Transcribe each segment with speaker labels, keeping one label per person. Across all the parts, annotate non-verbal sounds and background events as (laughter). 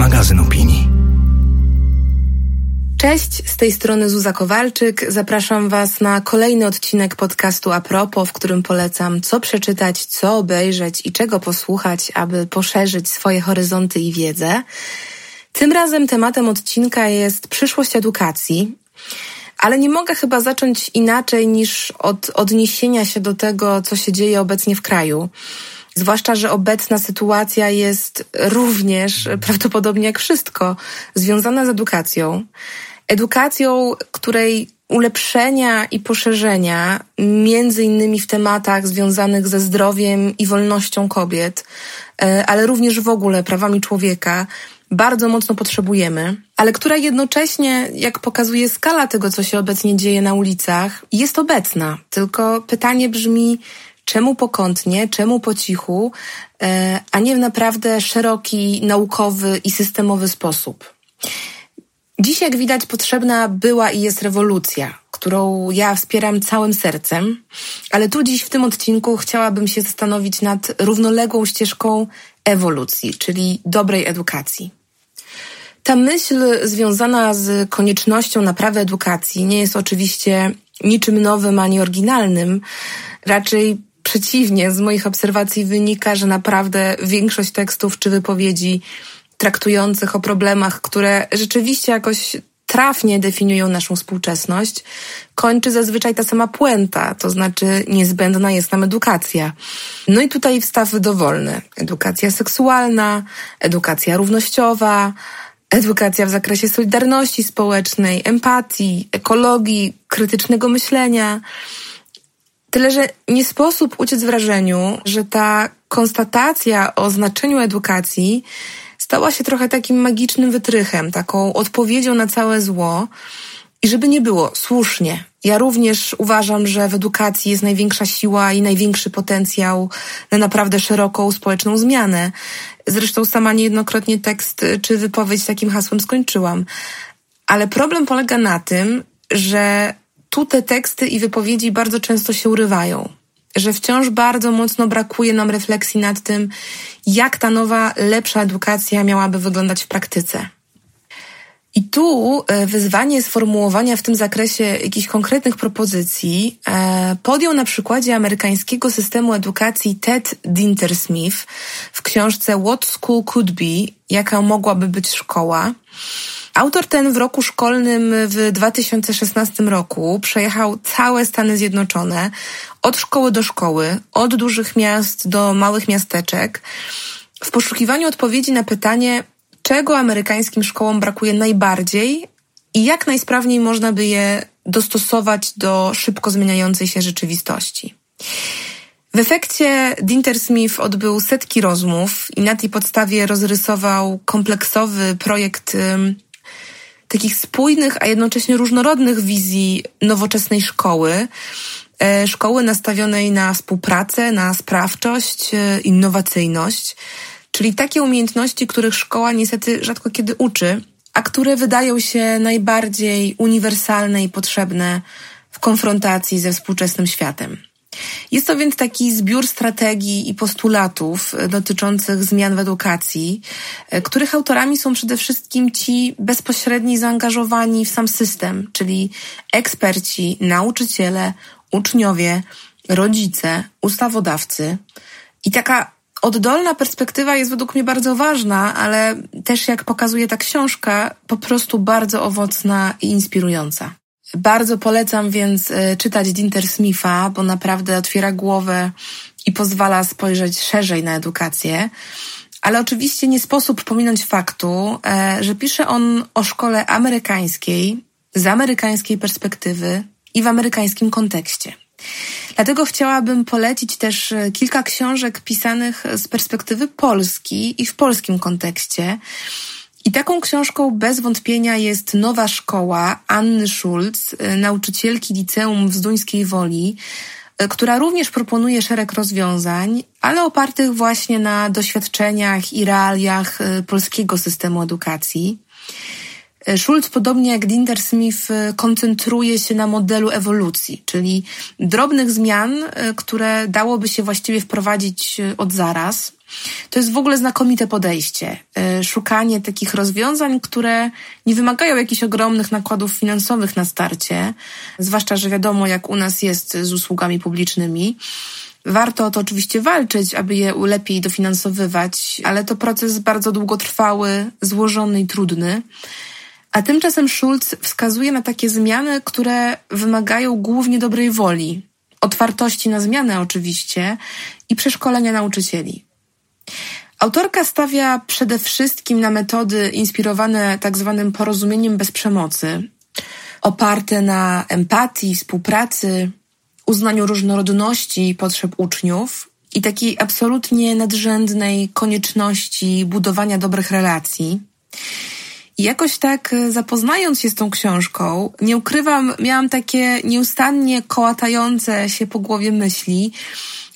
Speaker 1: magazyn opinii.
Speaker 2: Cześć, z tej strony Zuza Kowalczyk. Zapraszam Was na kolejny odcinek podcastu Apropo, w którym polecam co przeczytać, co obejrzeć i czego posłuchać, aby poszerzyć swoje horyzonty i wiedzę. Tym razem tematem odcinka jest przyszłość edukacji, ale nie mogę chyba zacząć inaczej niż od odniesienia się do tego, co się dzieje obecnie w kraju. Zwłaszcza, że obecna sytuacja jest również prawdopodobnie jak wszystko związana z edukacją. Edukacją, której ulepszenia i poszerzenia, między innymi w tematach związanych ze zdrowiem i wolnością kobiet, e, ale również w ogóle prawami człowieka, bardzo mocno potrzebujemy, ale która jednocześnie, jak pokazuje skala tego, co się obecnie dzieje na ulicach, jest obecna. Tylko pytanie brzmi, czemu pokątnie, czemu po cichu, e, a nie w naprawdę szeroki, naukowy i systemowy sposób. Dziś, jak widać, potrzebna była i jest rewolucja, którą ja wspieram całym sercem, ale tu dziś w tym odcinku chciałabym się zastanowić nad równoległą ścieżką ewolucji, czyli dobrej edukacji. Ta myśl związana z koniecznością naprawy edukacji nie jest oczywiście niczym nowym ani oryginalnym. Raczej przeciwnie, z moich obserwacji wynika, że naprawdę większość tekstów czy wypowiedzi traktujących o problemach, które rzeczywiście jakoś trafnie definiują naszą współczesność, kończy zazwyczaj ta sama puenta, to znaczy niezbędna jest nam edukacja. No i tutaj wstawy dowolne. Edukacja seksualna, edukacja równościowa, edukacja w zakresie solidarności społecznej, empatii, ekologii, krytycznego myślenia. Tyle, że nie sposób uciec wrażeniu, że ta konstatacja o znaczeniu edukacji stała się trochę takim magicznym wytrychem, taką odpowiedzią na całe zło. I żeby nie było, słusznie. Ja również uważam, że w edukacji jest największa siła i największy potencjał na naprawdę szeroką społeczną zmianę. Zresztą sama niejednokrotnie tekst czy wypowiedź takim hasłem skończyłam. Ale problem polega na tym, że tu te teksty i wypowiedzi bardzo często się urywają. Że wciąż bardzo mocno brakuje nam refleksji nad tym, jak ta nowa, lepsza edukacja miałaby wyglądać w praktyce. I tu e, wyzwanie sformułowania w tym zakresie jakichś konkretnych propozycji e, podjął na przykładzie amerykańskiego systemu edukacji Ted Dintersmith w książce What School Could Be, jaka mogłaby być szkoła. Autor ten w roku szkolnym w 2016 roku przejechał całe Stany Zjednoczone, od szkoły do szkoły, od dużych miast do małych miasteczek, w poszukiwaniu odpowiedzi na pytanie, czego amerykańskim szkołom brakuje najbardziej i jak najsprawniej można by je dostosować do szybko zmieniającej się rzeczywistości. W efekcie Dintersmith odbył setki rozmów i na tej podstawie rozrysował kompleksowy projekt takich spójnych, a jednocześnie różnorodnych wizji nowoczesnej szkoły. E, szkoły nastawionej na współpracę, na sprawczość, e, innowacyjność, czyli takie umiejętności, których szkoła niestety rzadko kiedy uczy, a które wydają się najbardziej uniwersalne i potrzebne w konfrontacji ze współczesnym światem. Jest to więc taki zbiór strategii i postulatów e, dotyczących zmian w edukacji, e, których autorami są przede wszystkim ci bezpośredni zaangażowani w sam system, czyli eksperci, nauczyciele, uczniowie, rodzice, ustawodawcy. I taka oddolna perspektywa jest według mnie bardzo ważna, ale też jak pokazuje ta książka, po prostu bardzo owocna i inspirująca. Bardzo polecam więc e, czytać Dinter Smitha, bo naprawdę otwiera głowę i pozwala spojrzeć szerzej na edukację. Ale oczywiście nie sposób pominąć faktu, e, że pisze on o szkole amerykańskiej, z amerykańskiej perspektywy i w amerykańskim kontekście. Dlatego chciałabym polecić też e, kilka książek pisanych z perspektywy Polski i w polskim kontekście. I taką książką bez wątpienia jest Nowa Szkoła Anny Schulz, y, nauczycielki liceum w Zduńskiej Woli, y, która również proponuje szereg rozwiązań, ale opartych właśnie na doświadczeniach i realiach polskiego systemu edukacji. E, Schulz, podobnie jak Dinder Smith, e, koncentruje się na modelu ewolucji, czyli drobnych zmian, e, które dałoby się właściwie wprowadzić od zaraz. To jest w ogóle znakomite podejście. Szukanie takich rozwiązań, które nie wymagają jakichś ogromnych nakładów finansowych na starcie, zwłaszcza, że wiadomo, jak u nas jest z usługami publicznymi. Warto o to oczywiście walczyć, aby je lepiej dofinansowywać, ale to proces bardzo długotrwały, złożony i trudny. A tymczasem Schulz wskazuje na takie zmiany, które wymagają głównie dobrej woli, otwartości na zmianę oczywiście i przeszkolenia nauczycieli. Autorka stawia przede wszystkim na metody inspirowane tak zwanym porozumieniem bez przemocy, oparte na empatii, współpracy, uznaniu różnorodności i potrzeb uczniów i takiej absolutnie nadrzędnej konieczności budowania dobrych relacji. I jakoś tak e, zapoznając się z tą książką, nie ukrywam, miałam takie nieustannie kołatające się po głowie myśli,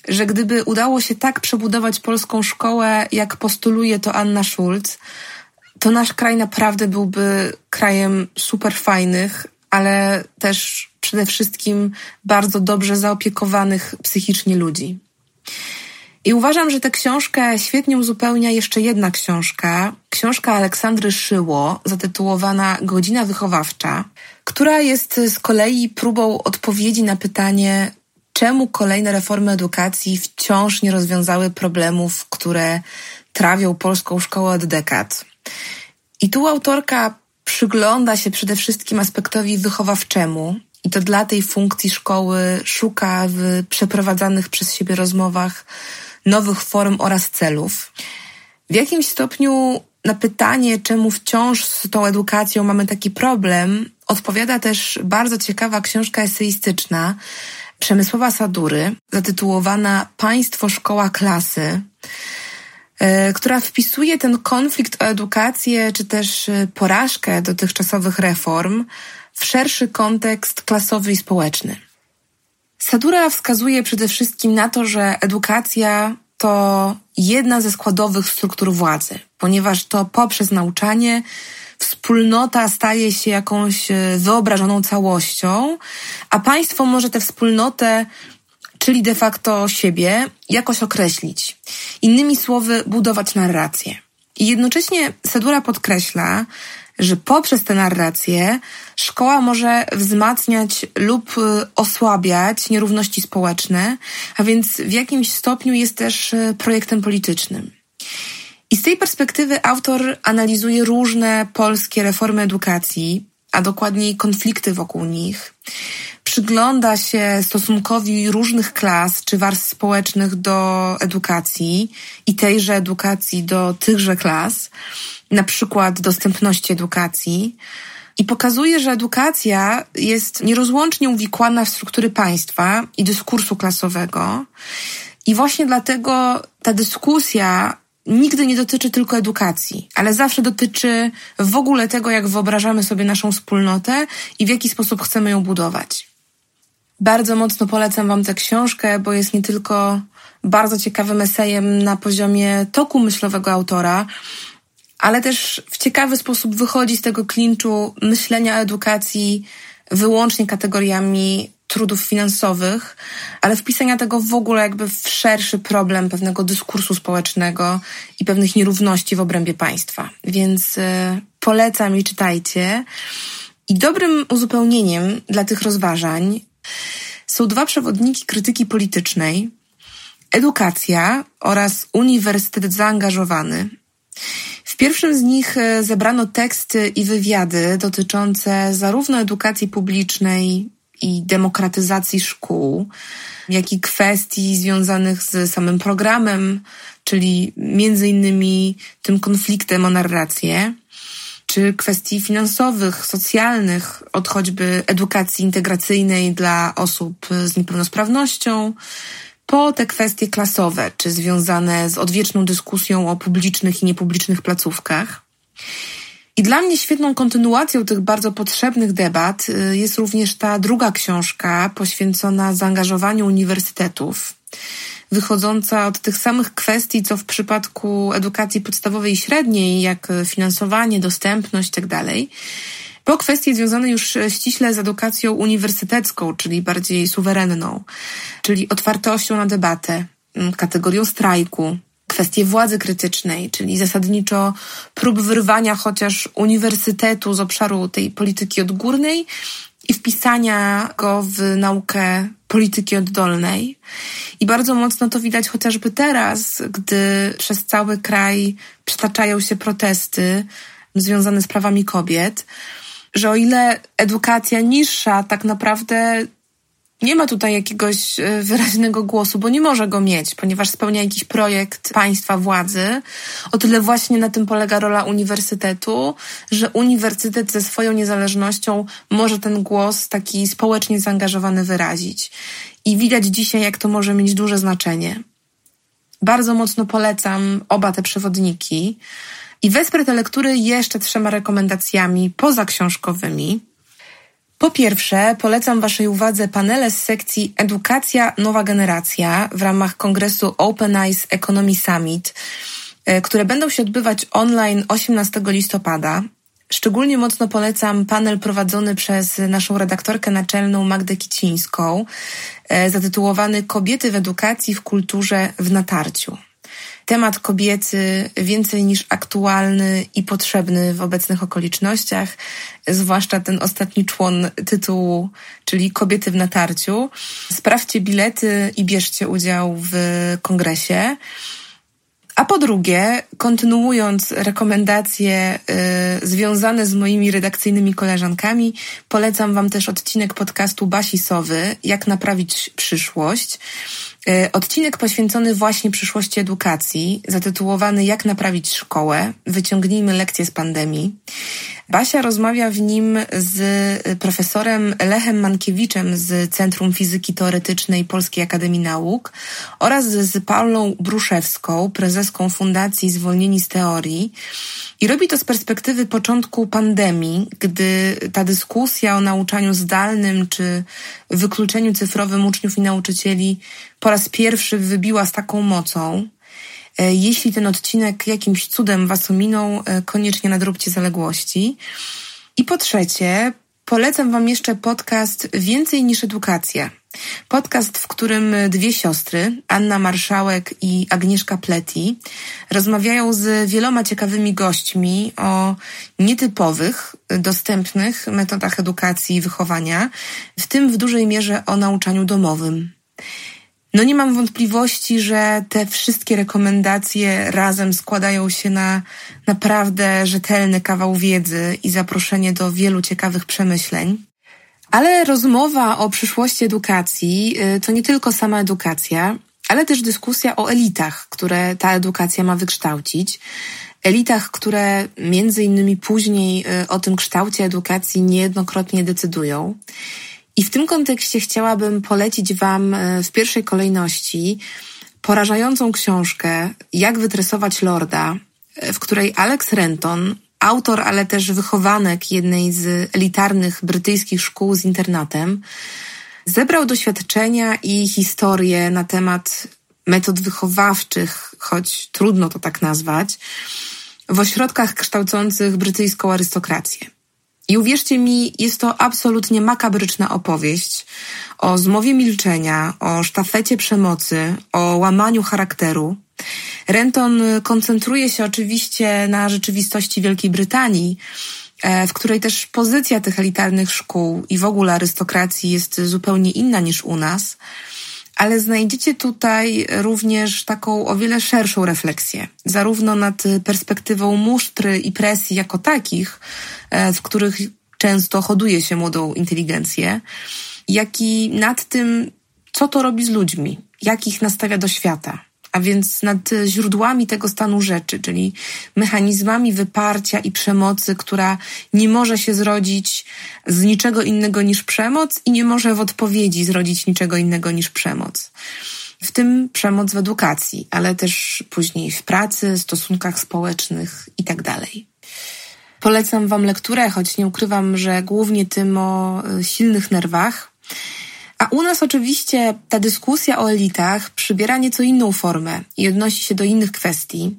Speaker 2: że gdyby udało się tak przebudować polską szkołę, jak postuluje to Anna Schulz, to nasz kraj naprawdę byłby krajem super fajnych, ale też przede wszystkim bardzo dobrze zaopiekowanych psychicznie ludzi. I uważam, że tę książkę świetnie uzupełnia jeszcze jedna książka, książka Aleksandry Szyło, zatytułowana Godzina Wychowawcza, która jest z kolei próbą odpowiedzi na pytanie, czemu kolejne reformy edukacji wciąż nie rozwiązały problemów, które trawią polską szkołę od dekad. I tu autorka przygląda się przede wszystkim aspektowi wychowawczemu, i to dla tej funkcji szkoły szuka w przeprowadzanych przez siebie rozmowach nowych form oraz celów. W jakimś stopniu na pytanie, czemu wciąż z tą edukacją mamy taki problem, odpowiada też bardzo ciekawa książka eseistyczna Przemysłowa Sadury, zatytułowana Państwo, Szkoła, Klasy, e, która wpisuje ten konflikt o edukację, czy też e, porażkę dotychczasowych reform w szerszy kontekst klasowy i społeczny. Sadura wskazuje przede wszystkim na to, że edukacja to jedna ze składowych struktur władzy, ponieważ to poprzez nauczanie wspólnota staje się jakąś e, wyobrażoną całością, a państwo może tę wspólnotę, czyli de facto siebie, jakoś określić. Innymi słowy, budować narrację. I jednocześnie Sedura podkreśla, że poprzez tę narrację szkoła może wzmacniać lub y, osłabiać nierówności społeczne, a więc w jakimś stopniu jest też y, projektem politycznym. I z tej perspektywy autor analizuje różne polskie reformy edukacji, a dokładniej konflikty wokół nich. Przygląda się stosunkowi różnych klas czy warstw społecznych do edukacji i tejże edukacji do tychże klas na przykład dostępności edukacji i pokazuje, że edukacja jest nierozłącznie uwikłana w struktury państwa i dyskursu klasowego. I właśnie dlatego ta dyskusja nigdy nie dotyczy tylko edukacji, ale zawsze dotyczy w ogóle tego, jak wyobrażamy sobie naszą wspólnotę i w jaki sposób chcemy ją budować. Bardzo mocno polecam Wam tę książkę, bo jest nie tylko bardzo ciekawym esejem na poziomie toku myślowego autora, ale też w ciekawy sposób wychodzi z tego klinczu myślenia o edukacji wyłącznie kategoriami trudów finansowych, ale wpisania tego w ogóle jakby w szerszy problem pewnego dyskursu społecznego i pewnych nierówności w obrębie państwa. Więc y, polecam i czytajcie. I dobrym uzupełnieniem dla tych rozważań są dwa przewodniki krytyki politycznej: edukacja oraz Uniwersytet Zaangażowany. W pierwszym z nich e, zebrano teksty i wywiady dotyczące zarówno edukacji publicznej i demokratyzacji szkół, jak i kwestii związanych z samym programem, czyli między innymi tym konfliktem o narrację, czy kwestii finansowych, socjalnych, od choćby edukacji integracyjnej dla osób z niepełnosprawnością, po te kwestie klasowe, czy związane z odwieczną dyskusją o publicznych i niepublicznych placówkach. I dla mnie świetną kontynuacją tych bardzo potrzebnych debat y, jest również ta druga książka poświęcona zaangażowaniu uniwersytetów. wychodząca od tych samych kwestii, co w przypadku edukacji podstawowej i średniej, jak finansowanie, dostępność itd. Po kwestie związane już ściśle z edukacją uniwersytecką, czyli bardziej suwerenną, czyli otwartością na debatę, kategorią strajku, kwestie władzy krytycznej, czyli zasadniczo prób wyrwania chociaż uniwersytetu z obszaru tej polityki odgórnej i wpisania go w naukę polityki oddolnej. I bardzo mocno to widać chociażby teraz, gdy przez cały kraj przytaczają się protesty związane z prawami kobiet, że o ile edukacja niższa tak naprawdę nie ma tutaj jakiegoś e, wyraźnego głosu, bo nie może go mieć, ponieważ spełnia jakiś projekt państwa, władzy. O tyle właśnie na tym polega rola uniwersytetu, że uniwersytet ze swoją niezależnością może ten głos taki społecznie zaangażowany wyrazić. I widać dzisiaj, jak to może mieć duże znaczenie. Bardzo mocno polecam oba te przewodniki i wesprę te lektury jeszcze trzema rekomendacjami pozaksiążkowymi. Po pierwsze, polecam Waszej uwadze panele z sekcji Edukacja Nowa Generacja w ramach kongresu Open Eyes Economy Summit, e, które będą się odbywać online 18 listopada. Szczególnie mocno polecam panel prowadzony przez naszą redaktorkę naczelną Magdę Kicińską, e, zatytułowany Kobiety w edukacji, w kulturze, w natarciu temat kobiecy więcej niż aktualny i potrzebny w obecnych okolicznościach, zwłaszcza ten ostatni człon tytułu, czyli Kobiety w natarciu. Sprawdźcie bilety i bierzcie udział w kongresie. A po drugie, kontynuując rekomendacje y, związane z moimi redakcyjnymi koleżankami, polecam Wam też odcinek podcastu Basi Sowy, Jak naprawić przyszłość. E, odcinek poświęcony właśnie przyszłości edukacji, zatytułowany Jak naprawić szkołę, wyciągnijmy lekcje z pandemii. Basia rozmawia w nim z profesorem Lechem Mankiewiczem z Centrum Fizyki Teoretycznej Polskiej Akademii Nauk oraz z Paulą Bruszewską, prezeską Fundacji Zwolnieni z Teorii. I robi to z perspektywy początku pandemii, gdy ta dyskusja o nauczaniu zdalnym czy wykluczeniu cyfrowym uczniów i nauczycieli po raz pierwszy wybiła z taką mocą. E, jeśli ten odcinek jakimś cudem Was ominął, e, koniecznie nadróbcie zaległości. I po trzecie, polecam Wam jeszcze podcast Więcej niż edukacja. Podcast, w którym dwie siostry, Anna Marszałek i Agnieszka Pleti, rozmawiają z wieloma ciekawymi gośćmi o nietypowych, dostępnych metodach edukacji i wychowania, w tym w dużej mierze o nauczaniu domowym. No nie mam wątpliwości, że te wszystkie rekomendacje razem składają się na naprawdę rzetelny kawał wiedzy i zaproszenie do wielu ciekawych przemyśleń. Ale rozmowa o przyszłości edukacji y, to nie tylko sama edukacja, ale też dyskusja o elitach, które ta edukacja ma wykształcić. Elitach, które między innymi później y, o tym kształcie edukacji niejednokrotnie decydują. I w tym kontekście chciałabym polecić Wam e, w pierwszej kolejności porażającą książkę Jak wytresować Lorda, e, w której Alex Renton, autor, ale też wychowanek jednej z elitarnych brytyjskich szkół z internatem, zebrał doświadczenia i historie na temat metod wychowawczych, choć trudno to tak nazwać, w ośrodkach kształcących brytyjską arystokrację. I uwierzcie mi, jest to absolutnie makabryczna opowieść o zmowie milczenia, o sztafecie przemocy, o łamaniu charakteru. Renton koncentruje się oczywiście na rzeczywistości Wielkiej Brytanii, e, w której też pozycja tych elitarnych szkół i w ogóle arystokracji jest zupełnie inna niż u nas ale znajdziecie tutaj również taką o wiele szerszą refleksję, zarówno nad perspektywą musztry i presji jako takich, e, w których często hoduje się młodą inteligencję, jak i nad tym, co to robi z ludźmi, jak ich nastawia do świata a więc nad źródłami tego stanu rzeczy, czyli mechanizmami wyparcia i przemocy, która nie może się zrodzić z niczego innego niż przemoc i nie może w odpowiedzi zrodzić niczego innego niż przemoc. W tym przemoc w edukacji, ale też później w pracy, stosunkach społecznych itd. Tak Polecam Wam lekturę, choć nie ukrywam, że głównie tym o silnych nerwach A u nas oczywiście ta dyskusja o elitach przybiera nieco inną formę i odnosi się do innych kwestii.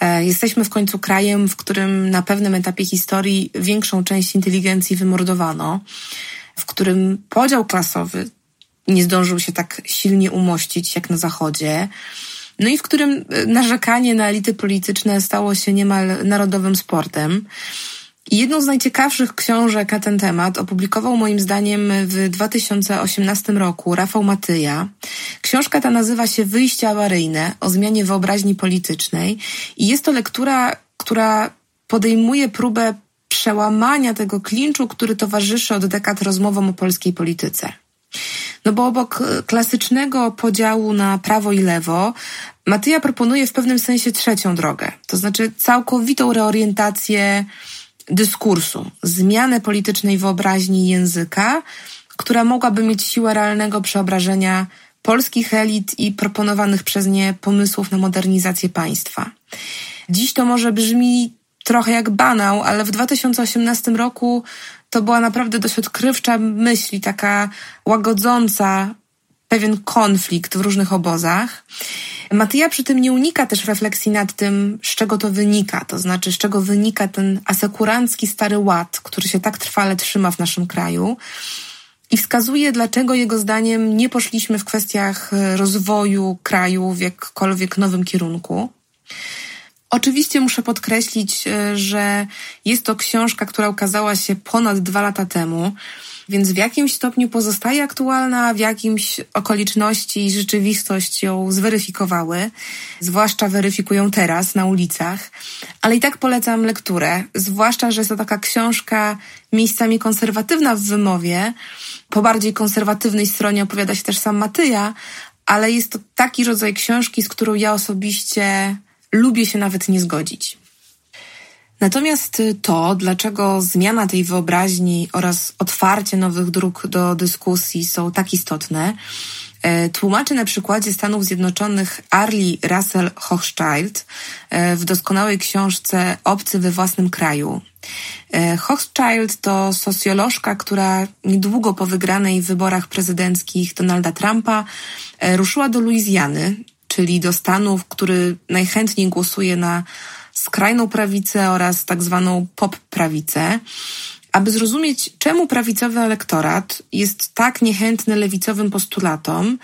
Speaker 2: E, jesteśmy w końcu krajem, w którym na pewnym etapie historii większą część inteligencji wymordowano, w którym podział klasowy nie zdążył się tak silnie umościć jak na Zachodzie, no i w którym e, narzekanie na elity polityczne stało się niemal narodowym sportem. Jedną z najciekawszych książek na ten temat opublikował moim zdaniem w 2018 roku Rafał Matyja. Książka ta nazywa się Wyjście awaryjne o zmianie wyobraźni politycznej i jest to lektura, która podejmuje próbę przełamania tego klinczu, który towarzyszy od dekad rozmowom o polskiej polityce. No bo obok klasycznego podziału na prawo i lewo, Matyja proponuje w pewnym sensie trzecią drogę, to znaczy całkowitą reorientację dyskursu, zmianę politycznej wyobraźni języka, która mogłaby mieć siłę realnego przeobrażenia polskich elit i proponowanych przez nie pomysłów na modernizację państwa. Dziś to może brzmi trochę jak banał, ale w 2018 roku to była naprawdę dość odkrywcza myśl, taka łagodząca pewien konflikt w różnych obozach. Matyja przy tym nie unika też refleksji nad tym, z czego to wynika, to znaczy z czego wynika ten asekurancki stary ład, który się tak trwale trzyma w naszym kraju i wskazuje, dlaczego jego zdaniem nie poszliśmy w kwestiach rozwoju kraju w jakkolwiek nowym kierunku. Oczywiście muszę podkreślić, e, że jest to książka, która ukazała się ponad dwa lata temu, więc w jakimś stopniu pozostaje aktualna, w jakimś okoliczności i rzeczywistość ją zweryfikowały, zwłaszcza weryfikują teraz na ulicach, ale i tak polecam lekturę, zwłaszcza, że jest to taka książka miejscami konserwatywna w wymowie, po bardziej konserwatywnej stronie opowiada się też sam Matyja, ale jest to taki rodzaj książki, z którą ja osobiście lubię się nawet nie zgodzić. Natomiast to, dlaczego zmiana tej wyobraźni oraz otwarcie nowych dróg do dyskusji są tak istotne, e, tłumaczy na przykładzie Stanów Zjednoczonych Arlie Russell Hochschild e, w doskonałej książce Obcy we własnym kraju. E, Hochschild to socjolożka, która niedługo po wygranej wyborach prezydenckich Donalda Trumpa ruszyła do Luizjany, czyli do stanu, który najchętniej głosuje na skrajną prawicę oraz tak zwaną pop-prawicę, aby zrozumieć, czemu prawicowy elektorat jest tak niechętny lewicowym postulatom,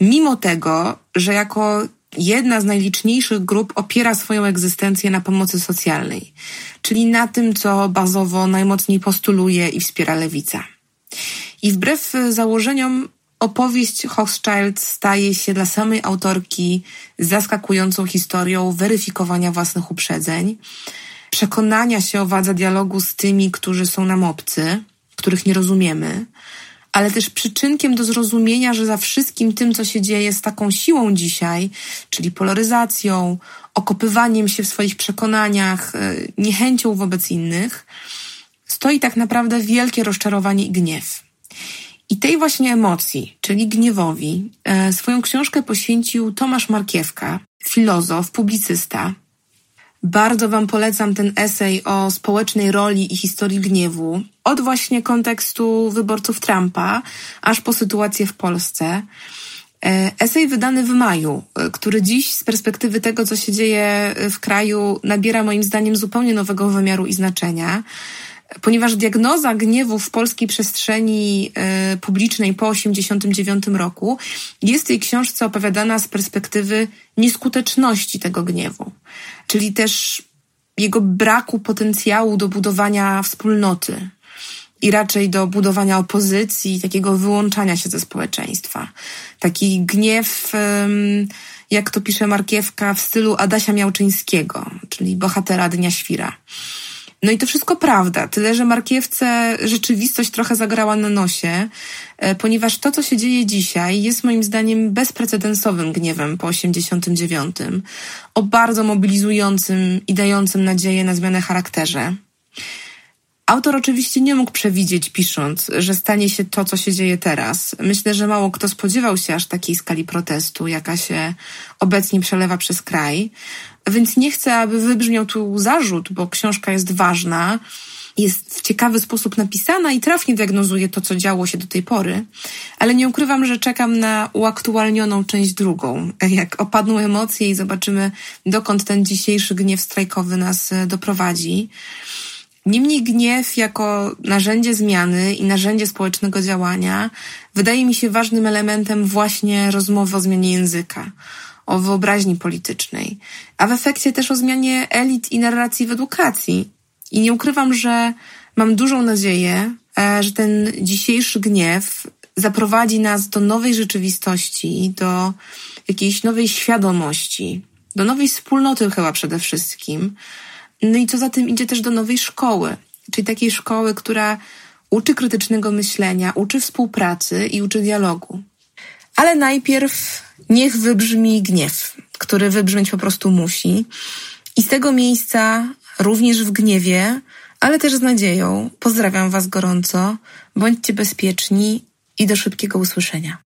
Speaker 2: mimo tego, że jako jedna z najliczniejszych grup opiera swoją egzystencję na pomocy socjalnej, czyli na tym, co bazowo najmocniej postuluje i wspiera lewica. I wbrew założeniom Opowieść Hochschild staje się dla samej autorki zaskakującą historią weryfikowania własnych uprzedzeń, przekonania się o wadze dialogu z tymi, którzy są nam obcy, których nie rozumiemy, ale też przyczynkiem do zrozumienia, że za wszystkim tym, co się dzieje z taką siłą dzisiaj, czyli polaryzacją, okopywaniem się w swoich przekonaniach, e, niechęcią wobec innych, stoi tak naprawdę wielkie rozczarowanie i gniew. I tej właśnie emocji, czyli gniewowi, e, swoją książkę poświęcił Tomasz Markiewka, filozof, publicysta. Bardzo Wam polecam ten esej o społecznej roli i historii gniewu, od właśnie kontekstu wyborców Trumpa, aż po sytuację w Polsce. E, esej wydany w maju, e, który dziś z perspektywy tego, co się dzieje w kraju, nabiera moim zdaniem zupełnie nowego wymiaru i znaczenia ponieważ diagnoza gniewu w polskiej przestrzeni e, publicznej po 1989 roku jest w tej książce opowiadana z perspektywy nieskuteczności tego gniewu, czyli też jego braku potencjału do budowania wspólnoty i raczej do budowania opozycji, takiego wyłączania się ze społeczeństwa. Taki gniew, jak to pisze Markiewka, w stylu Adasia Miałczyńskiego, czyli bohatera Dnia Świra. No i to wszystko prawda, tyle że Markiewce rzeczywistość trochę zagrała na nosie, e, ponieważ to, co się dzieje dzisiaj, jest moim zdaniem bezprecedensowym gniewem po 89, o bardzo mobilizującym i dającym nadzieję na zmianę charakterze. Autor oczywiście nie mógł przewidzieć, pisząc, że stanie się to, co się dzieje teraz. Myślę, że mało kto spodziewał się aż takiej skali protestu, jaka się obecnie przelewa przez kraj. Więc nie chcę, aby wybrzmiał tu zarzut, bo książka jest ważna, jest w ciekawy sposób napisana i trafnie diagnozuje to, co działo się do tej pory, ale nie ukrywam, że czekam na uaktualnioną część drugą. (laughs) Jak opadną emocje i zobaczymy, dokąd ten dzisiejszy gniew strajkowy nas e, doprowadzi. Niemniej gniew jako narzędzie zmiany i narzędzie społecznego działania wydaje mi się ważnym elementem właśnie rozmowy o zmianie języka, o wyobraźni politycznej, a w efekcie też o zmianie elit i narracji w edukacji. I nie ukrywam, że mam dużą nadzieję, e, że ten dzisiejszy gniew zaprowadzi nas do nowej rzeczywistości, do jakiejś nowej świadomości, do nowej wspólnoty chyba przede wszystkim, no i co za tym idzie też do nowej szkoły, czyli takiej szkoły, która uczy krytycznego myślenia, uczy współpracy i uczy dialogu. Ale najpierw niech wybrzmi gniew, który wybrzmieć po prostu musi. I z tego miejsca, również w gniewie, ale też z nadzieją, pozdrawiam Was gorąco, bądźcie bezpieczni i do szybkiego usłyszenia.